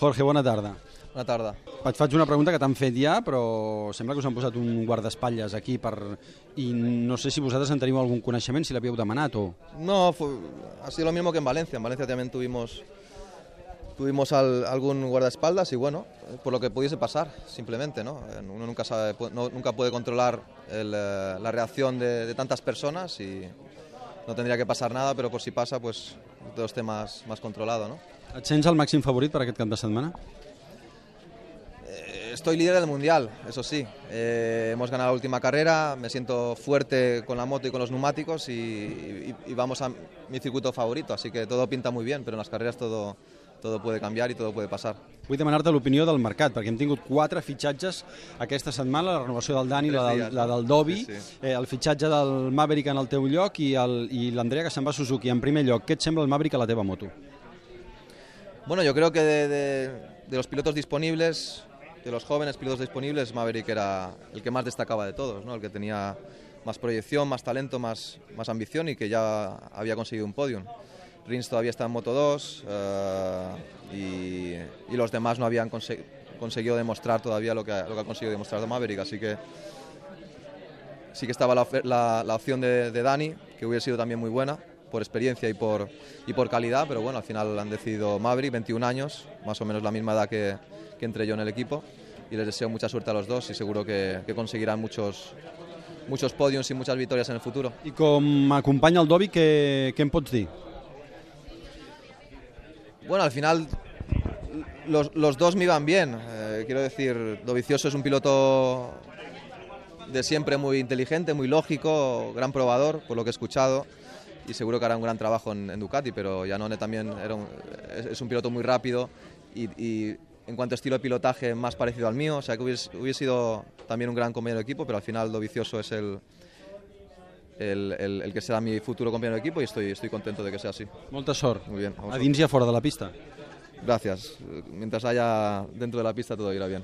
Jorge, bona tarda. Bona tarda. Et faig una pregunta que t'han fet ja, però sembla que us han posat un guardaespatlles aquí per... i no sé si vosaltres en teniu algun coneixement, si l'havíeu demanat o... No, fue- ha sido lo mismo que en Valencia. En Valencia también tuvimos tuvimos al- algún guardaespaldas y bueno, por lo que pudiese pasar, simplemente, ¿no? Uno nunca sabe, no- nunca puede controlar el, eh, la reacción de, de tantas personas y no tendría que pasar nada, pero por si pasa, pues todo esté más, más controlado, ¿no? Et sents el màxim favorit per aquest cap de setmana? Eh, Estoy líder del mundial, eso sí. Eh, hemos ganado la última carrera, me siento fuerte con la moto y con los neumáticos y, y- y vamos a mi circuito favorito, así que todo pinta muy bien, pero en las carreras todo, todo puede cambiar y todo puede pasar. Vull demanar-te l'opinió del mercat, perquè hem tingut quatre fitxatges aquesta setmana, la renovació del Dani, la del, la del Dobby, Sí, sí. eh, el fitxatge del Maverick en el teu lloc i i l'Andrea que se'n va a Suzuki. En primer lloc, què et sembla el Maverick a la teva moto? Bueno, yo creo que de, de- de los pilotos disponibles, de los jóvenes pilotos disponibles, Maverick era el que más destacaba de todos, ¿no? el que tenía más proyección, más talento, más, más ambición y que ya había conseguido un podium. Rins todavía está en Moto 2 eh, y, y los demás no habían conse- conseguido demostrar todavía lo que, ha- conseguido demostrar Maverick, así que sí que estaba la, la- opción de, Dani, que hubiera sido también muy buena por experiencia y por, y por calidad, pero bueno, al final han decidido Maverick, 21 años, más o menos la misma edad que, que entré yo en el equipo, y les deseo mucha suerte a los dos y seguro que, conseguirán muchos, muchos podiums y muchas victorias en el futuro. I com acompanya el Dobby, què, em? Bueno, al final los, los dos me iban bien. Eh, quiero decir, Dovicioso es un piloto de siempre muy inteligente, muy lógico, gran probador, por lo que he escuchado, y seguro que hará un gran trabajo en, Ducati, pero Janone también era es, un piloto muy rápido y, y en cuanto a estilo de pilotaje más parecido al mío, o sea que hubiese, hubiese sido también un gran compañero de equipo, pero al final Dovicioso es el, el, el- el que será mi futuro compañero de equipo y estoy, estoy contento de que sea así. Molta sort. Muy bien, A dins i a fora de la pista. Gracias. Mientras haya dentro de la pista todo irá bien.